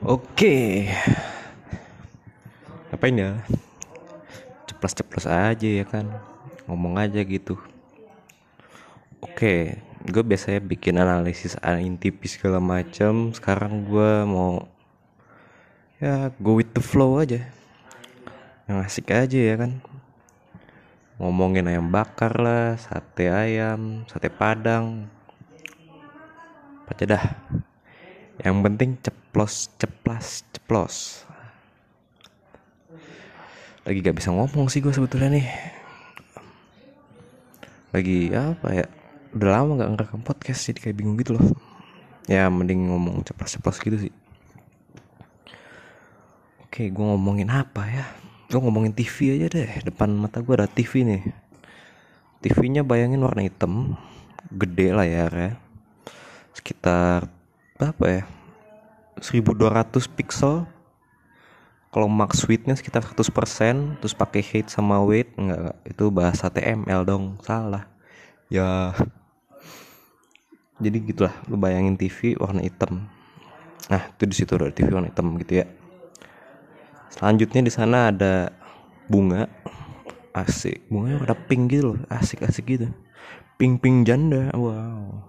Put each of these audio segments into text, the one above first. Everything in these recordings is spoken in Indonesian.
Oke. Ngapain ya? Ceplos-ceplos aja ya kan. Ngomong aja gitu. Oke, gue biasanya bikin analisis angin tipis segala macam. Sekarang gue mau ya go with the flow aja. Yang asik aja ya kan. Ngomongin ayam bakar lah, sate ayam, sate padang. Apa dah. Yang penting ceplos, ceplas, ceplos. Lagi gak bisa ngomong sih gue sebetulnya nih. Lagi apa ya? Udah lama gak ngerekam podcast jadi kayak bingung gitu loh. Ya mending ngomong ceplos-ceplos gitu sih. Oke, gue ngomongin apa ya? Gue ngomongin TV aja deh. Depan mata gue ada TV nih. TV-nya bayangin warna hitam, gede lah ya, ya. Sekitar berapa ya? 1200 pixel. Kalau max widthnya sekitar 100% terus pakai height sama weight enggak, itu bahasa TML dong salah. Ya. Jadi gitulah lu bayangin TV warna hitam. Nah itu di situ ada TV warna hitam gitu ya. Selanjutnya di sana ada bunga. Asik bunganya warna pink gitu loh asik asik gitu. Pink pink janda wow.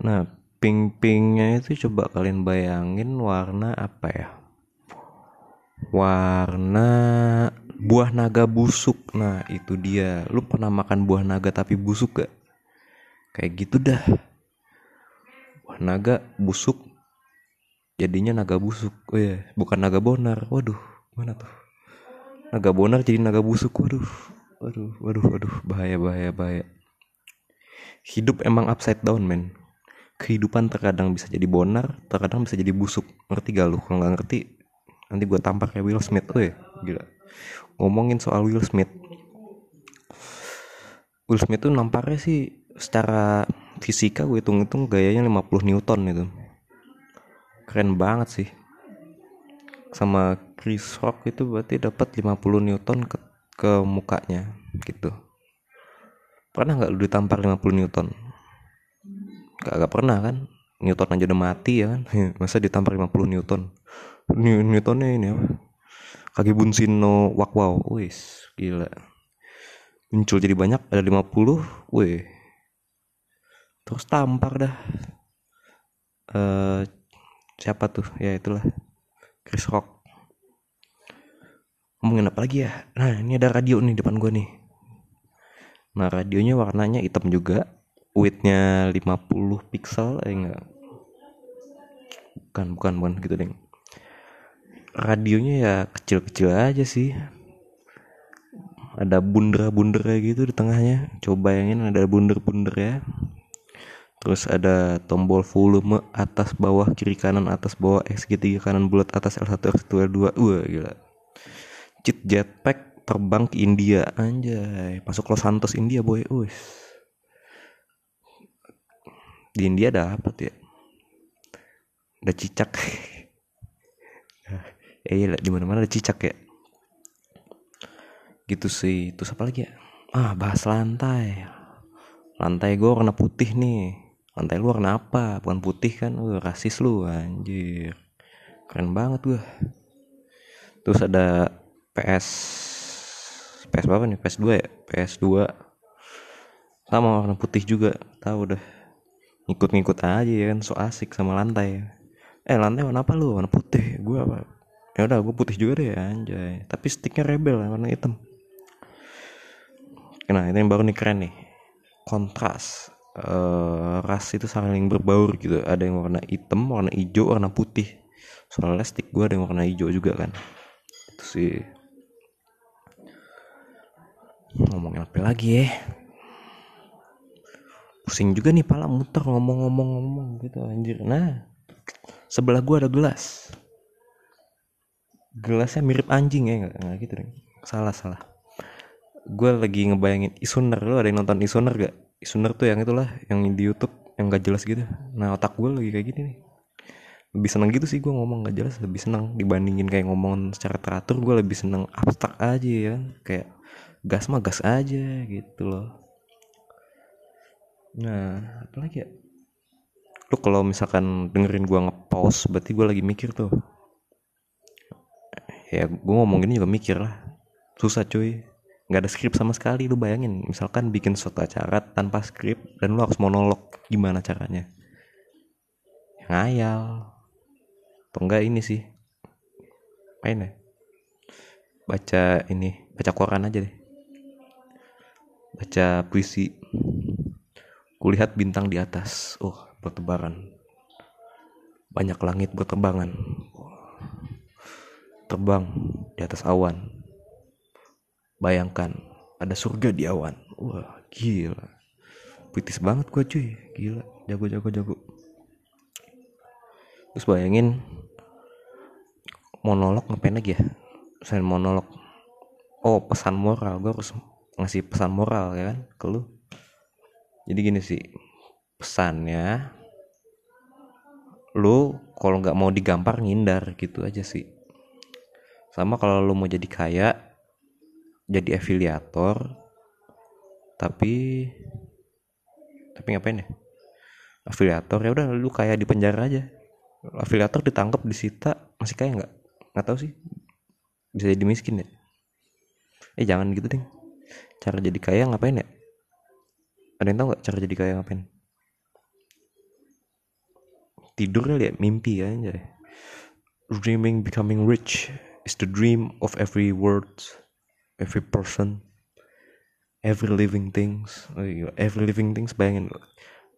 Nah pink-pinknya itu coba kalian bayangin warna apa ya? Warna buah naga busuk. Nah itu dia. Lu pernah makan buah naga tapi busuk gak? Kayak gitu dah. Buah naga busuk. Jadinya naga busuk. Oh ya bukan naga bonar. Waduh mana tuh? Naga bonar jadi naga busuk. Waduh waduh waduh waduh. Bahaya bahaya bahaya. Hidup emang upside down men kehidupan terkadang bisa jadi bonar, terkadang bisa jadi busuk. Ngerti gak lu? Kalau nggak ngerti, nanti gue tampar kayak Will Smith. Oh ya, gila. Ngomongin soal Will Smith. Will Smith tuh nampaknya sih secara fisika gue hitung-hitung gayanya 50 Newton itu. Keren banget sih. Sama Chris Rock itu berarti dapat 50 Newton ke, ke mukanya gitu. Pernah nggak lu ditampar 50 Newton? Gak, gak pernah kan. Newton aja udah mati ya kan. Masa ditampar 50 Newton? Newtonnya ini apa? Kaki Bunsino Wak wow. Wis gila. Muncul jadi banyak Ada 50 Wih Terus tampar dah. Uh, Siapa tuh? Ya itulah. Chris Rock. Ngomongin apa lagi ya? Nah ini ada radio nih depan gue nih. Nah radionya warnanya hitam juga widthnya 50 pixel eh enggak. Bukan bukan bukan gitu deh radionya ya kecil-kecil aja sih. Ada bunder-bunder kayak gitu di tengahnya. Coba yang ini ada bunder-bunder ya. Terus ada tombol volume atas bawah kiri kanan atas bawah X segitiga kanan bulat atas L1 X2 L2 wah gila. Cheat jetpack terbang ke India anjay. Masuk Los Santos India boy. Uish di India ada apa tuh ya? Ada cicak. Ya iya di mana mana ada cicak ya. Gitu sih. Terus apa lagi ya? Ah bahas lantai. Lantai gue warna putih nih. Lantai lu warna apa? Bukan putih kan? Uh, rasis lu anjir. Keren banget gue terus ada PS PS berapa nih? PS 2 ya? PS 2 sama warna putih juga. Tahu dah ngikut-ngikut aja ya kan so asik sama lantai. Eh lantai warna apa lu? Warna putih. Gue apa? Ya udah gue putih juga deh anjay. Tapi sticknya rebel warna hitam. Nah ini yang baru nih keren nih. Kontras. Uh, ras itu saling berbaur gitu. Ada yang warna hitam warna hijau warna putih. Soalnya stick gue ada yang warna hijau juga kan. Itu sih. Ngomongin apa lagi ya pusing juga nih pala muter ngomong-ngomong-ngomong gitu anjir. Nah sebelah gua ada gelas. Gelasnya mirip anjing ya nggak nggak gitu deh salah salah. Gue lagi ngebayangin Isuner lo ada yang nonton Isuner gak Isuner tuh yang itulah yang di YouTube yang gak jelas gitu. Nah otak gue lagi kayak gini nih. Lebih seneng gitu sih gue ngomong gak jelas lebih seneng. Dibandingin kayak ngomong secara teratur gue lebih seneng abstrak aja ya. Kayak gas mah gas aja gitu loh Nah, apa lagi ya? lu kalau misalkan dengerin gua ngepost berarti gua lagi mikir tuh. Ya gua ngomong juga mikir lah. Susah cuy. Nggak ada skrip sama sekali lu bayangin. Misalkan bikin suatu acara tanpa skrip dan lu harus monolog gimana caranya? Ngayal. Atau enggak ini sih? Main ya? Baca ini baca koran aja deh. Baca puisi kulihat bintang di atas oh bertebaran banyak langit berterbangan terbang di atas awan Bayangkan ada surga di awan. Wah, gila. Puitis banget gua cuy. Gila, jago jago jago. Terus bayangin monolog ngapain lagi ya? Selain monolog. Oh, pesan moral. Gue harus ngasih pesan moral ya kan ke lu. Jadi gini sih. Pesannya lu kalau nggak mau digampar ngindar gitu aja sih. Sama kalau lu mau jadi kaya jadi afiliator tapi tapi ngapain ya? Afiliator ya udah lu kayak di penjara aja. Afiliator ditangkap disita masih kaya nggak? Nggak tahu sih. Bisa jadi miskin ya? Eh jangan gitu deh cara jadi kaya ngapain ya ada yang tahu nggak cara jadi kaya ngapain? Tidur kali ya mimpi ya aja dreaming becoming rich is the dream of every world every person every living things. Oh iya, every living things bayangin.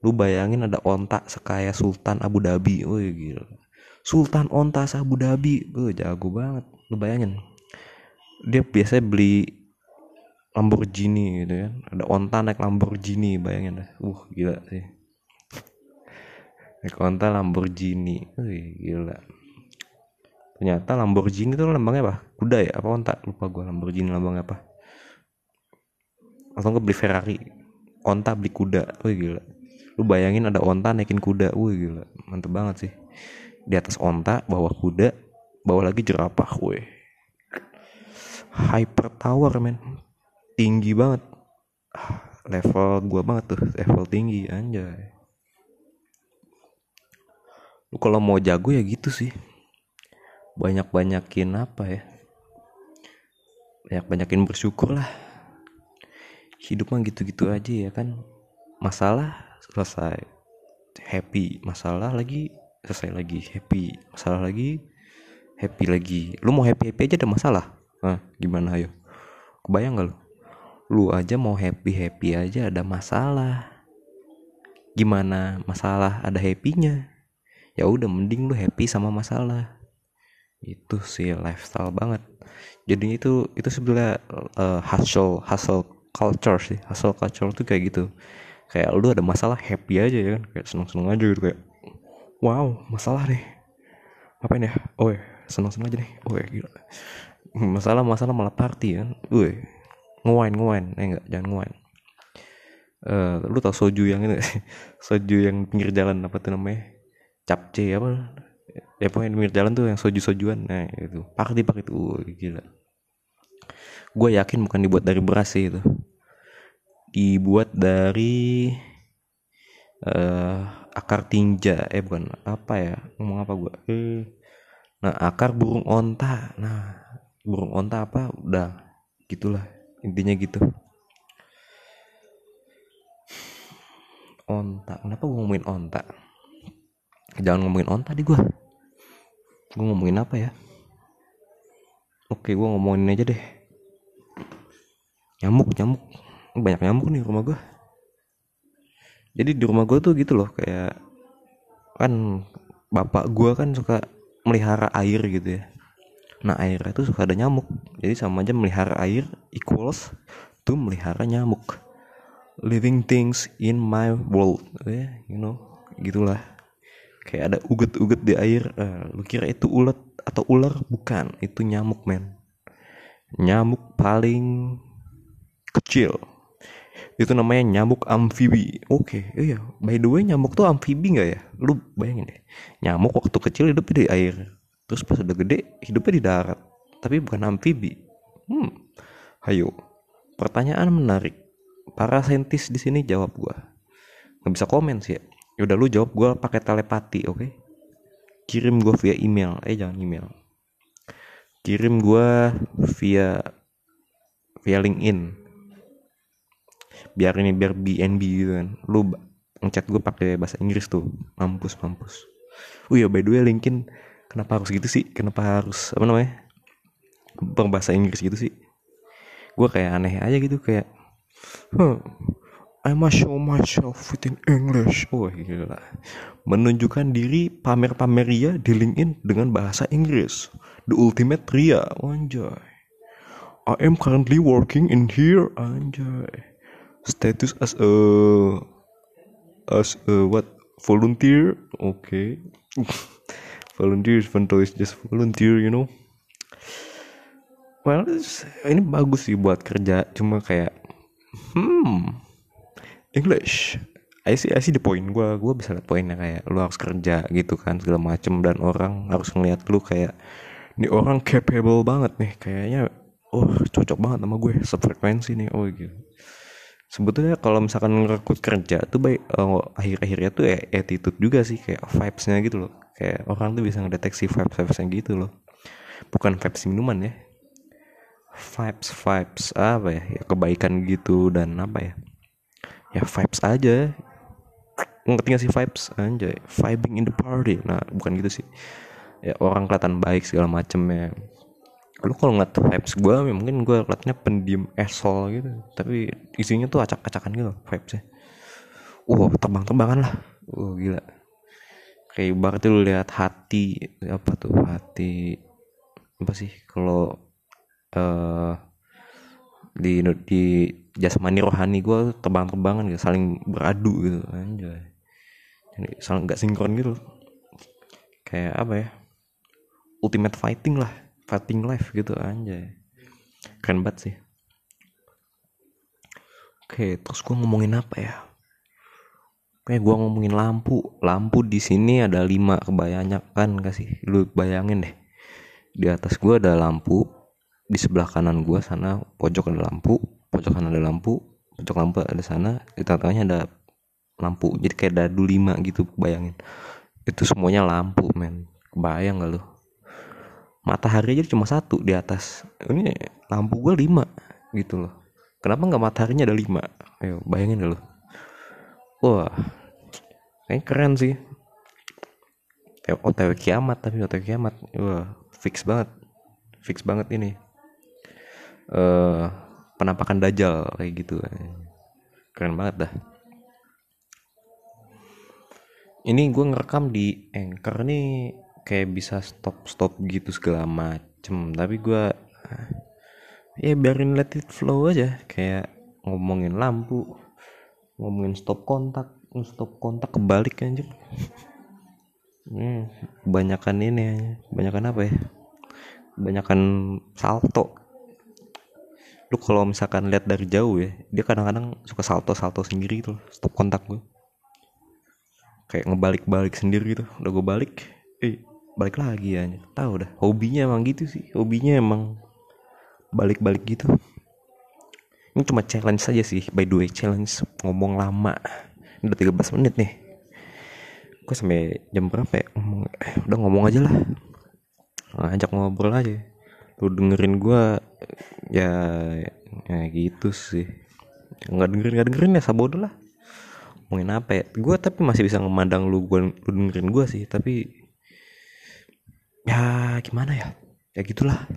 Lu bayangin ada onta sekaya Sultan Abu Dhabi. Oh iya, gila. Sultan onta Abu Dhabi. Oh jago banget. Lu bayangin. Dia biasanya beli Lamborghini gitu kan ada onta naik Lamborghini bayangin dah. Uh gila sih. Naik onta Lamborghini. Oh gila. Ternyata Lamborghini tuh lambangnya apa? Kuda ya? Apa onta? Lupa gue Lamborghini lambangnya apa. Atau nggak beli Ferrari. Onta beli kuda. Wih gila. Lu bayangin ada onta naikin kuda. Wih gila. Mantep banget sih. Di atas onta bawa kuda bawa lagi jerapah wih hyper tower men tinggi banget. Level gua banget tuh level tinggi anjay. Lu kalau mau jago ya gitu sih. Banyak-banyakin apa ya? Banyak-banyakin bersyukur lah. Hidup mah gitu-gitu aja ya kan. Masalah selesai. Happy masalah lagi selesai lagi. Happy masalah lagi happy lagi. Lu mau happy happy aja ada masalah. Ah gimana ayo? Kebayang gak lu lu aja mau happy happy aja ada masalah. Gimana masalah ada happynya? Ya udah mending lu happy sama masalah. Itu sih lifestyle banget. Jadi itu itu sebenarnya uh, hustle hustle culture sih. Hustle culture tuh kayak gitu. Kayak lu ada masalah happy aja ya kan. Kayak seneng seneng aja gitu kayak wow masalah deh. Ngapain ya oh ya? Seneng seneng aja nih oh ya gila. Masalah masalah malah party kan. Woi, nguain nguain. Eh enggak jangan nguain. Uh, lu tau soju yang ini soju yang pinggir jalan apa tuh namanya? Capce apa? Ya pokoknya di pinggir jalan tuh yang soju-sojuan. Nah itu. Party pak itu. Uh, gila. Gue yakin bukan dibuat dari beras sih itu. Dibuat dari uh, akar tinja. Eh bukan apa ya? Ngomong apa gue eh nah akar burung onta. Nah burung onta apa? Udah gitulah intinya gitu. Onta kenapa gue ngomongin onta? Jangan ngomongin onta di gue gue ngomongin apa ya? Oke gue ngomongin aja deh. Nyamuk nyamuk. Banyak nyamuk nih rumah gue jadi di rumah gue tuh gitu loh kayak kan bapak gue kan suka melihara air gitu ya nah air itu suka ada nyamuk. Jadi sama aja melihara air equals tuh melihara nyamuk. Living things in my world. Yeah, you know gitulah. Kayak ada uget-uget di air. Uh, lu kira itu ulet atau ular? Bukan itu nyamuk men. Nyamuk paling kecil. Itu namanya nyamuk amfibi. Oke okay, iya. By the way nyamuk tuh amfibi nggak ya? Lu bayangin deh. Nyamuk waktu kecil hidup di air terus pas udah gede hidupnya di darat. Tapi bukan amfibi. Hmm ayo pertanyaan menarik. Para saintis di sini jawab gua. Nggak bisa komen sih ya. Ya udah lu jawab gue pakai telepati oke? Okay? kirim gue via email. Eh jangan email. Kirim gue via via LinkedIn. Biar ini biar BNB gitu kan. Lu ngechat gue pakai bahasa Inggris tuh. Mampus mampus. Oh iya by the way LinkedIn kenapa harus gitu sih kenapa harus apa namanya berbahasa Inggris gitu sih gue kayak aneh aja gitu kayak huh, I must show myself within English. Oh gila. Menunjukkan diri pamer-pamer ria di LinkedIn dengan bahasa Inggris. The ultimate ria. Anjay. I am currently working in here. Anjay. Status as a as a what volunteer. Oke. Okay. volunteer even just volunteer, you know. Well, ini bagus sih buat kerja. Cuma kayak hmm English I see, I see the point gue gue bisa liat poinnya kayak lu harus kerja gitu kan segala macem dan orang harus ngeliat lu kayak ini orang capable banget nih kayaknya oh cocok banget sama gue sefrekuensi nih oh gitu sebetulnya kalau misalkan ngerekrut kerja tuh baik uh, akhir-akhirnya tuh ya attitude juga sih kayak vibesnya gitu loh kayak orang tuh bisa ngedeteksi vibes vibesnya gitu loh. Bukan vibes minuman ya. Vibes vibes apa ya, ya kebaikan gitu dan apa ya? Ya vibes aja. Ngerti gak sih vibes anjay. Vibing in the party. Nah bukan gitu sih. Ya orang kelihatan baik segala macem ya. Lu kalau ngeliat vibes gue ya mungkin gue kelihatannya pendiam esol gitu. Tapi isinya tuh acak-acakan gitu vibesnya. Wow terbang-terbangan lah. Uh gila kayak berarti lu lihat hati apa tuh hati apa sih kalau uh, di di jasmani rohani gue terbang-terbangan gitu saling beradu gitu anjay. Jadi saling nggak sinkron gitu. Kayak apa ya ultimate fighting lah fighting life gitu anjay. Keren banget sih. Oke terus gue ngomongin apa ya kayak gue ngomongin lampu. Lampu di sini ada lima kebanyakan kasih lu bayangin deh. Di atas gue ada lampu di sebelah kanan gue sana pojok ada lampu pojok kanan ada lampu pojok lampu ada sana di tengah-tengahnya ada lampu. Jadi kayak dadu lima gitu bayangin. Itu semuanya lampu men. Kebayang gak lo matahari aja cuma satu di atas. Ini lampu gue lima gitu loh. Kenapa nggak mataharinya ada lima? Ayo bayangin gak lo wah kayaknya keren sih. OTW kiamat tapi OTW kiamat wah fix banget. Fix banget ini. Uh, penampakan dajal kayak gitu. Keren banget dah. Ini gue ngerekam di anchor nih kayak bisa stop stop gitu segala macem. Tapi gue ya biarin let it flow aja. Kayak ngomongin lampu ngomongin stop kontak stop kontak. Kebalik anjir hmm, kebanyakan ini kebanyakan apa ya? Kebanyakan salto. Lu kalau misalkan lihat dari jauh ya dia kadang-kadang suka salto salto sendiri gitu stop kontak gue kayak ngebalik-balik sendiri gitu. Udah gue balik eh balik lagi ya tahu dah hobinya emang gitu sih. Hobinya emang balik-balik gitu ini cuma challenge saja sih. By the way challenge ngomong lama. Ini udah 13 menit nih. Gue sampai jam berapa ya? Ngomong eh, udah ngomong aja lah. Ngajak ngobrol aja. Lu dengerin gue ya ya gitu sih. Nggak dengerin nggak dengerin ya sabodo lah. Ngomongin apa ya? Gue tapi masih bisa memandang lu gue lu dengerin gue sih. Tapi ya gimana ya? Ya gitulah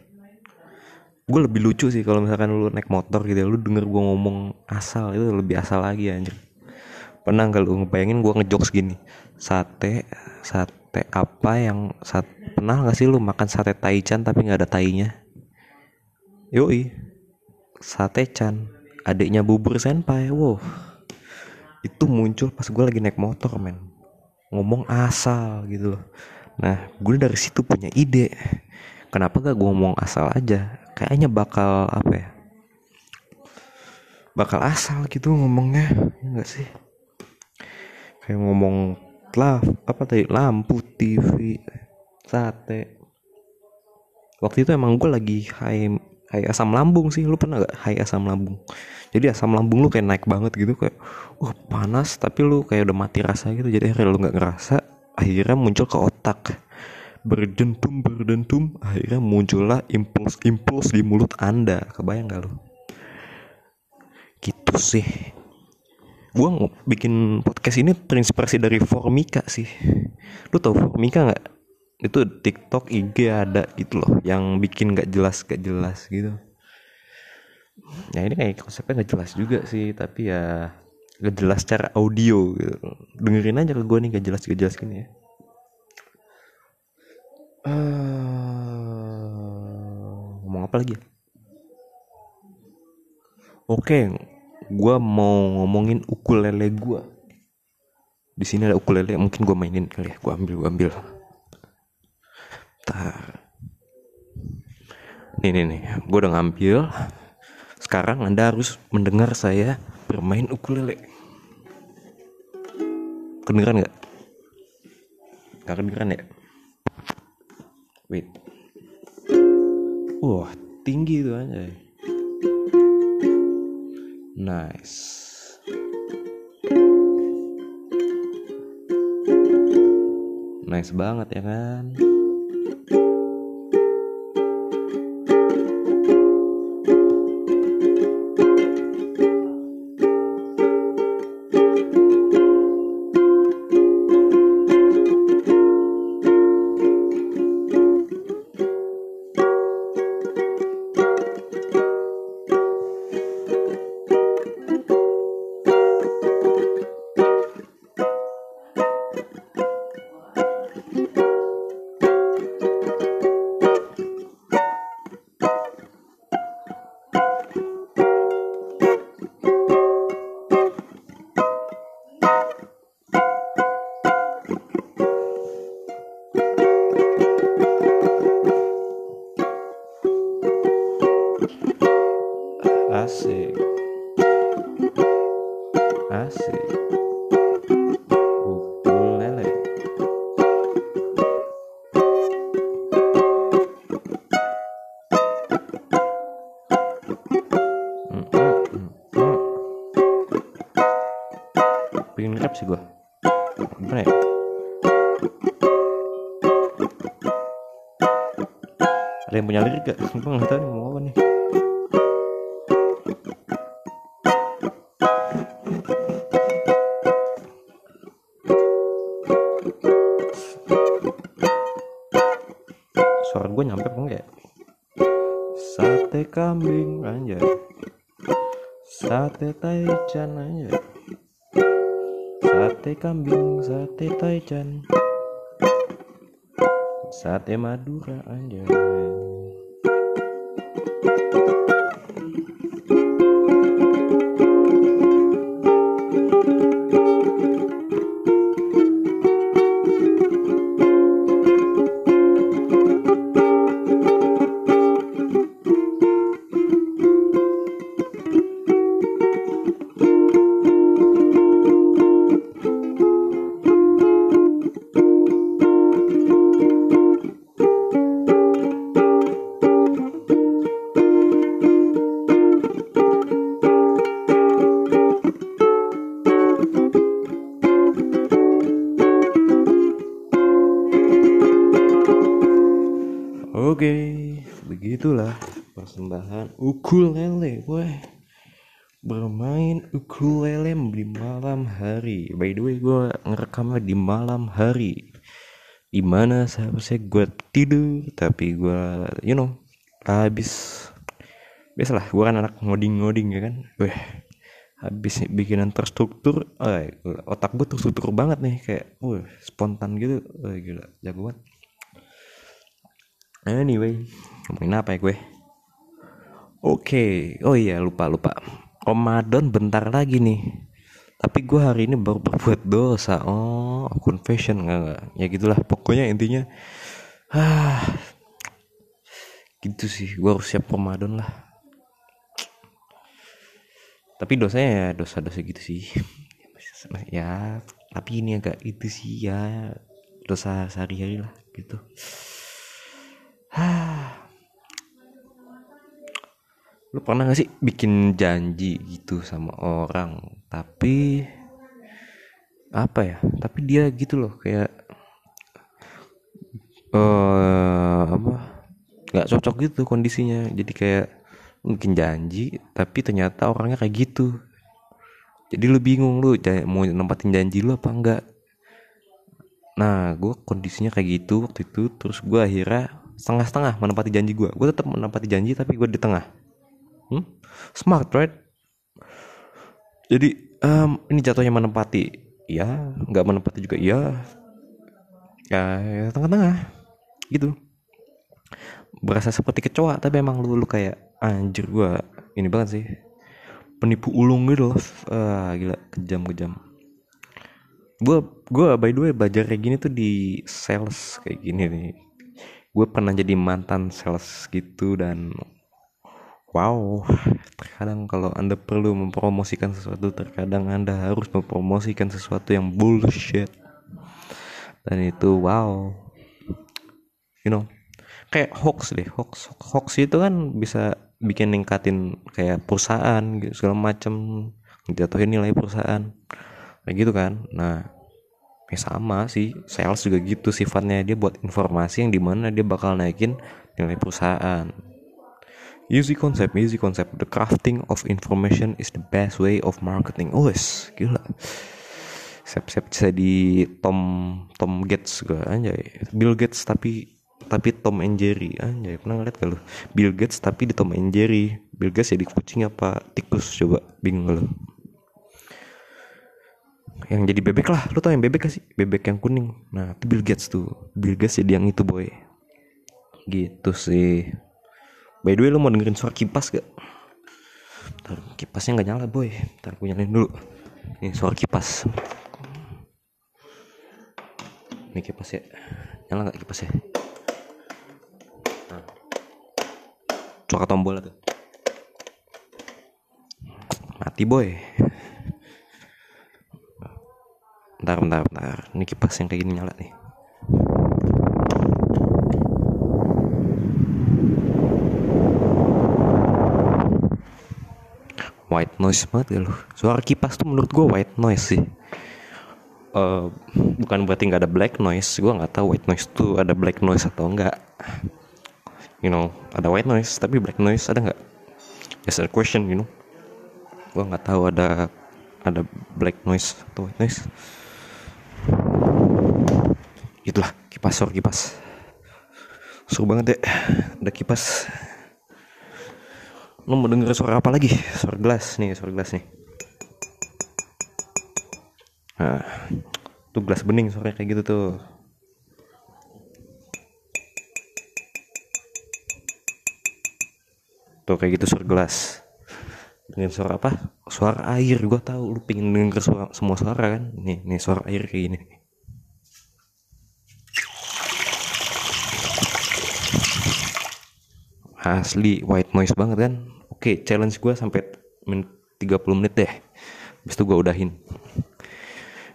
gue lebih lucu sih kalau misalkan lu naik motor gitu ya lu denger gue ngomong asal itu lebih asal lagi anjir. Pernah gak lu ngebayangin gue ngejokes gini sate sate apa yang saat pernah gak sih lu makan sate taichan tapi nggak ada tainya yoi. Sate chan adiknya bubur senpai wow. Itu muncul pas gue lagi naik motor men. Ngomong asal gitu loh. Nah gue dari situ punya ide. Kenapa gak gue ngomong asal aja kayaknya bakal apa ya bakal asal gitu ngomongnya enggak ya sih? Kayak ngomong lah apa tadi lampu TV sate. Waktu itu emang gue lagi high kayak asam lambung sih. Lu pernah gak kayak asam lambung? Jadi asam lambung lu kayak naik banget gitu kayak wah panas tapi lu kayak udah mati rasa gitu. Jadi akhirnya lu nggak ngerasa akhirnya muncul ke otak berdentum berdentum akhirnya muncullah impuls-impuls di mulut anda. Kebayang gak lu? Gitu sih. Gua bikin podcast ini terinspirasi dari Formika sih. Lu tau Formika nggak? Itu TikTok IG ada gitu loh yang bikin gak jelas gak jelas gitu. Ya ini kayak konsepnya gak jelas juga sih tapi ya gak jelas secara audio gitu. Dengerin aja ke gue nih gak jelas gak jelas gini ya uh, ngomong apa lagi ya oke gue mau ngomongin ukulele gue di sini ada ukulele mungkin gue mainin kali ya gue ambil gue ambil Bentar. Nih nih nih, gue udah ngambil. Sekarang anda harus mendengar saya bermain ukulele. Kedengeran nggak? Gak kedengeran ya? Wait. Wah, tinggi tuh aja. Nice. Nice banget ya kan? Suara gue nyampe apa enggak ya? sate kambing aja sate taichan aja sate kambing sate taichan sate madura aja Oke, begitulah persembahan ukulele, gue bermain ukulele di malam hari. By the way, gue ngerekamnya di malam hari, di mana seharusnya gue tidur, tapi gue, you know, habis biasalah gue kan anak ngoding-ngoding ya kan, weh habis bikinan terstruktur, eh, otak gue terstruktur banget nih kayak, wah spontan gitu, wah gila, jago banget. Anyway, ngomongin apa ya gue? Oke, oh iya lupa lupa. Ramadan bentar lagi nih. Tapi gue hari ini baru berbuat dosa. Oh, confession nggak nggak? Ya gitulah. Pokoknya intinya, ah, gitu sih. Gue harus siap Ramadan lah. Tapi dosanya ya dosa-dosa gitu sih. Ya, tapi ini agak itu sih ya dosa sehari-hari lah gitu. lu pernah gak sih bikin janji gitu sama orang tapi apa ya tapi dia gitu loh kayak eh uh, apa nggak cocok gitu kondisinya. Jadi kayak mungkin janji tapi ternyata orangnya kayak gitu. Jadi lu bingung lu mau nempatin janji lu apa enggak nah gue kondisinya kayak gitu waktu itu terus gue akhirnya setengah-setengah menempati janji gue gue tetap menempati janji tapi gue di tengah. Hmm? smart right? Jadi um, ini jatuhnya menempati ya nggak menempati juga ya ya, ya tengah-tengah. Gitu. Berasa seperti kecoa tapi emang lu, lu kayak anjir gue ini banget sih. Penipu ulung gitu loh. Ah, gila kejam kejam gue gue by the way belajar kayak gini tuh di sales kayak gini nih gue pernah jadi mantan sales gitu dan wow terkadang kalau anda perlu mempromosikan sesuatu terkadang anda harus mempromosikan sesuatu yang bullshit. Dan itu wow. You know kayak hoax deh hoax hoax itu kan bisa bikin ningkatin kayak perusahaan gitu segala macam jatuhin nilai perusahaan kayak gitu kan. Nah ya sama sih sales juga gitu sifatnya. Dia buat informasi yang di mana dia bakal naikin nilai perusahaan. Easy concept easy concept. The crafting of information is the best way of marketing. Oh yes. Gila. Siap-siap bisa di Tom Tom Gates gue anjay. Bill Gates tapi tapi Tom and Jerry anjay. Pernah ngeliat gak lu? Bill Gates tapi di Tom and Jerry. Bill Gates jadi kucing apa tikus coba bingung lu yang jadi bebek lah. Lu tau yang bebek gak sih? Bebek yang kuning. Nah itu Bill Gates tuh. Bill Gates jadi yang itu boy. Gitu sih. By the way lu mau dengerin suara kipas gak? Ntar, kipasnya nggak nyala boy. Ntar gue nyalain dulu. Ini suara kipas. Ini kipas ya. Nyala nggak kipasnya? Nah. suara tombol tuh. Mati boy bentar bentar bentar. Ini kipas yang kayak gini nyala nih. White noise banget ya lu? Suara kipas tuh menurut gue white noise sih. Uh, bukan berarti nggak ada black noise. Gue nggak tahu white noise tuh ada black noise atau enggak you know ada white noise tapi black noise ada nggak? Just a question you know. Gue nggak tahu ada ada black noise atau white noise itulah kipas suara kipas. Seru banget deh ada kipas. Lo mau denger suara apa lagi? Suara gelas nih suara gelas nih. Nah tuh gelas bening suaranya kayak gitu tuh. Tuh kayak gitu suara gelas. Dengan suara apa? Suara air gue tahu lu pengen denger suara semua suara kan? Nih nih suara air kayak gini asli white noise banget kan. Oke challenge gue sampai menit 30 menit deh. Habis itu gue udahin.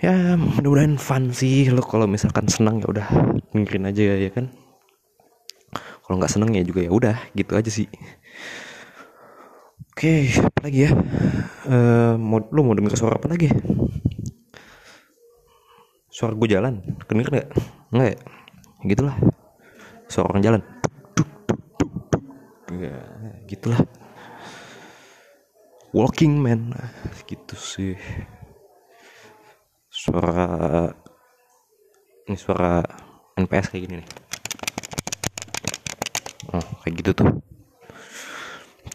Ya mudah-mudahan fun sih. Lo kalau misalkan senang ya udah dengerin aja ya, ya kan? Kalau nggak seneng ya juga ya udah gitu aja sih. Oke apa lagi ya? Uh, mau lo mau denger suara apa lagi? Suara gue jalan. Kedenger nggak? Nggak ya? Gitulah. Suara orang jalan ya gitulah. Walking man. Gitu sih. Suara ini suara NPS kayak gini nih. Oh kayak gitu tuh.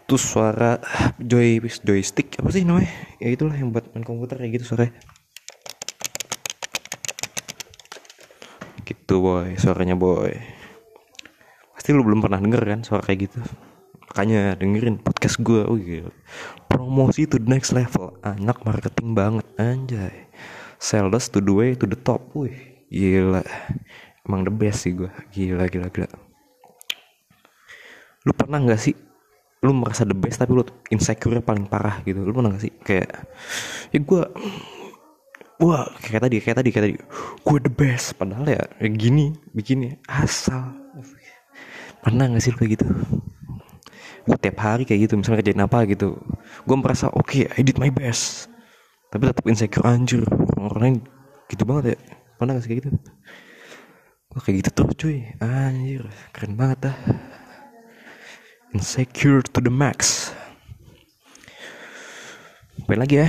Terus suara joy joystick. Apa sih namanya? Ya itulah yang buat main komputer kayak gitu suaranya. Gitu boy. Suaranya boy. Pasti lu belum pernah denger kan suara kayak gitu makanya dengerin podcast gue oh gila. Promosi to the next level. Anak marketing banget anjay. Sales to the way to the top. Wih gila. Emang the best sih gue gila gila gila. Lu pernah nggak sih lu merasa the best tapi lu insecure paling parah gitu? Lu pernah gak sih? Kayak ya gue wah kayak tadi kayak tadi kayak tadi. Gue the best. Padahal ya kayak gini bikinnya asal. Pernah gak sih lu kayak gitu gue tiap hari kayak gitu misalnya kerjain apa gitu gue merasa oke okay, I did my best. Tapi tetap insecure anjir. Orang lain gitu banget ya. Pernah gak sih kayak gitu? Gue kayak gitu tuh cuy. Anjir keren banget dah. Insecure to the max. Apa lagi ya?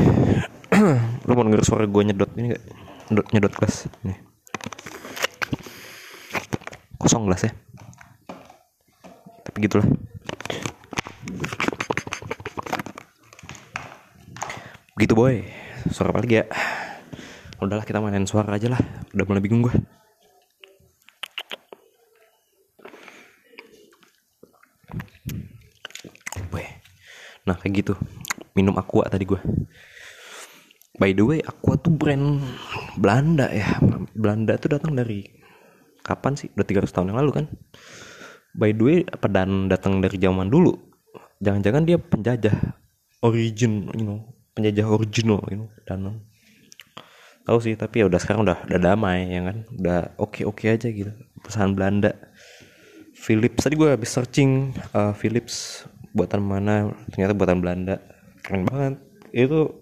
Lu mau denger suara gue nyedot ini gak nyedot, nyedot kelas. Nih. Kosong gelas ya. Tapi gitulah gitu boy. Suara apa lagi ya? Udahlah kita mainin suara aja lah. Udah mulai bingung gue nah kayak gitu. Minum aqua tadi gue by the way aqua tuh brand Belanda ya. Belanda tuh datang dari kapan sih? Udah 300 tahun yang lalu kan? By the way apa dan datang dari zaman dulu. Jangan-jangan dia penjajah origin you know penjajah original know dan tahu sih tapi ya udah sekarang udah udah damai ya kan? Udah oke oke aja gitu perusahaan Belanda. Philips tadi gue habis searching uh, Philips buatan mana ternyata buatan Belanda. Keren banget. Itu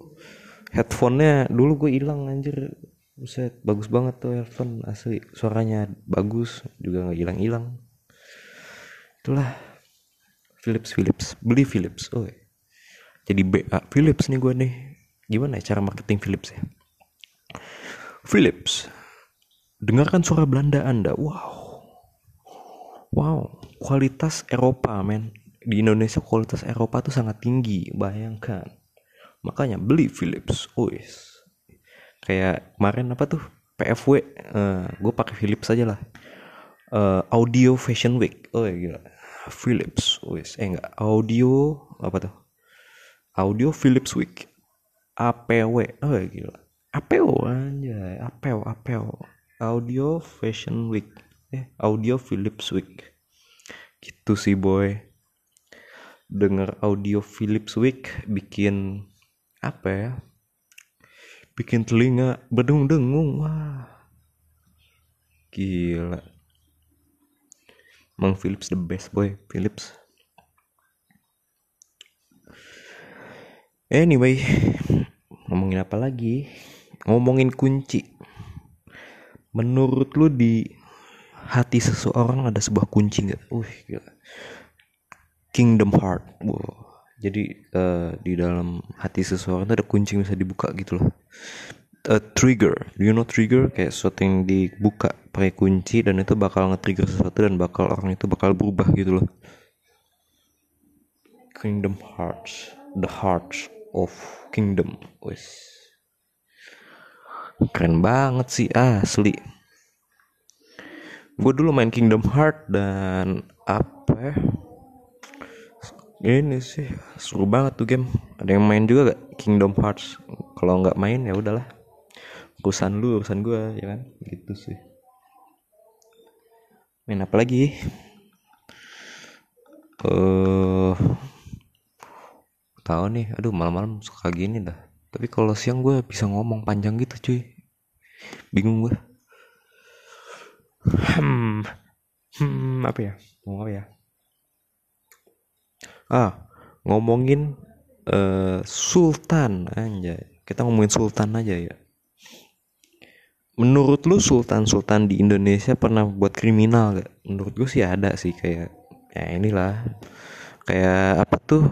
headphonenya dulu gue hilang anjir. Buset, bagus banget tuh headphone asli. Suaranya bagus juga nggak hilang hilang itulah Philips Philips. Beli Philips oh jadi BA Philips nih gue nih. Gimana ya cara marketing Philips ya? Philips dengarkan suara Belanda anda. Wow. Wow kualitas Eropa men. Di Indonesia kualitas Eropa tuh sangat tinggi bayangkan. Makanya beli Philips. Oh yes. Kayak kemarin apa tuh? PFW uh, gue pakai Philips aja lah. Uh, Audio Fashion Week. Oh ya gila. Philips wes eh enggak. Audio apa tuh audio Philips Week. APW oh ya gila. APW aja APW APW audio Fashion Week. Eh audio Philips Week. Gitu sih boy. Denger audio Philips Week bikin apa ya bikin telinga berdengung-dengung wah. Gila. Mang Philips the best boy. Philips anyway ngomongin apa lagi ngomongin kunci menurut lu di hati seseorang ada sebuah kunci nggak? Uh, gila. Kingdom Heart. Wow. Jadi uh, di dalam hati seseorang itu ada kunci yang bisa dibuka gitu loh. A trigger, do you know trigger? Kayak sesuatu yang dibuka pakai kunci dan itu bakal nge-trigger sesuatu dan bakal orang itu bakal berubah gitu loh. Kingdom Hearts, the hearts of kingdom, wes. Keren banget sih asli. Gue dulu main Kingdom Heart dan apa ya? Ini sih seru banget tuh game. Ada yang main juga gak Kingdom Hearts? Kalau nggak main ya udahlah. Urusan lu urusan gue ya kan? Gitu sih. Main apa lagi? Eh uh, tahu nih aduh malam-malam suka gini dah. Tapi kalau siang gue bisa ngomong panjang gitu cuy. Bingung gue hmm. Hmm apa ya? Ngomong apa ya? Ah ngomongin uh, sultan aja kita ngomongin sultan aja ya. Menurut lu sultan sultan di Indonesia pernah buat kriminal gak menurut gue sih ada sih kayak ya inilah. Kayak apa tuh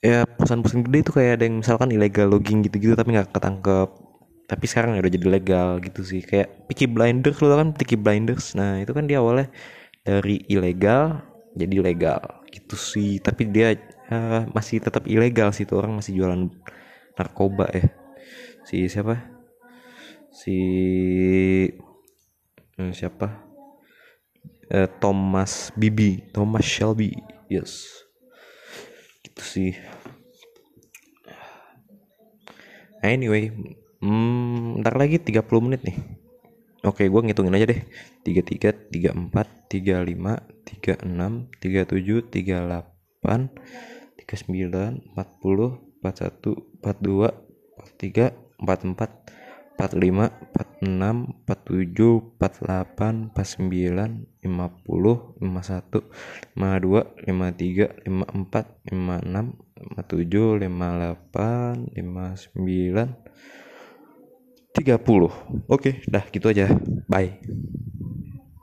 ya perusahaan-perusahaan gede itu kayak ada yang misalkan ilegal logging gitu-gitu tapi nggak ketangkep. Tapi sekarang ya udah jadi legal gitu sih. Kayak Peaky Blinders lo kan Peaky Blinders? Nah itu kan dia awalnya dari ilegal jadi legal gitu sih. Tapi dia uh, masih tetap ilegal sih tuh orang masih jualan narkoba ya. Si siapa? Si uh, siapa? Uh, Thomas Bibi Thomas Shelby yes gitu sih anyway Hmm, ntar lagi 30 menit nih. Oke, gue ngitungin aja deh. 33, 34, 35, 36, 37, 38, 39, 40, 41, 42, 43, 44, 45 46 47 48 49 50 51 52 53 54 56 57 58 59 30 oke dah gitu aja. Bye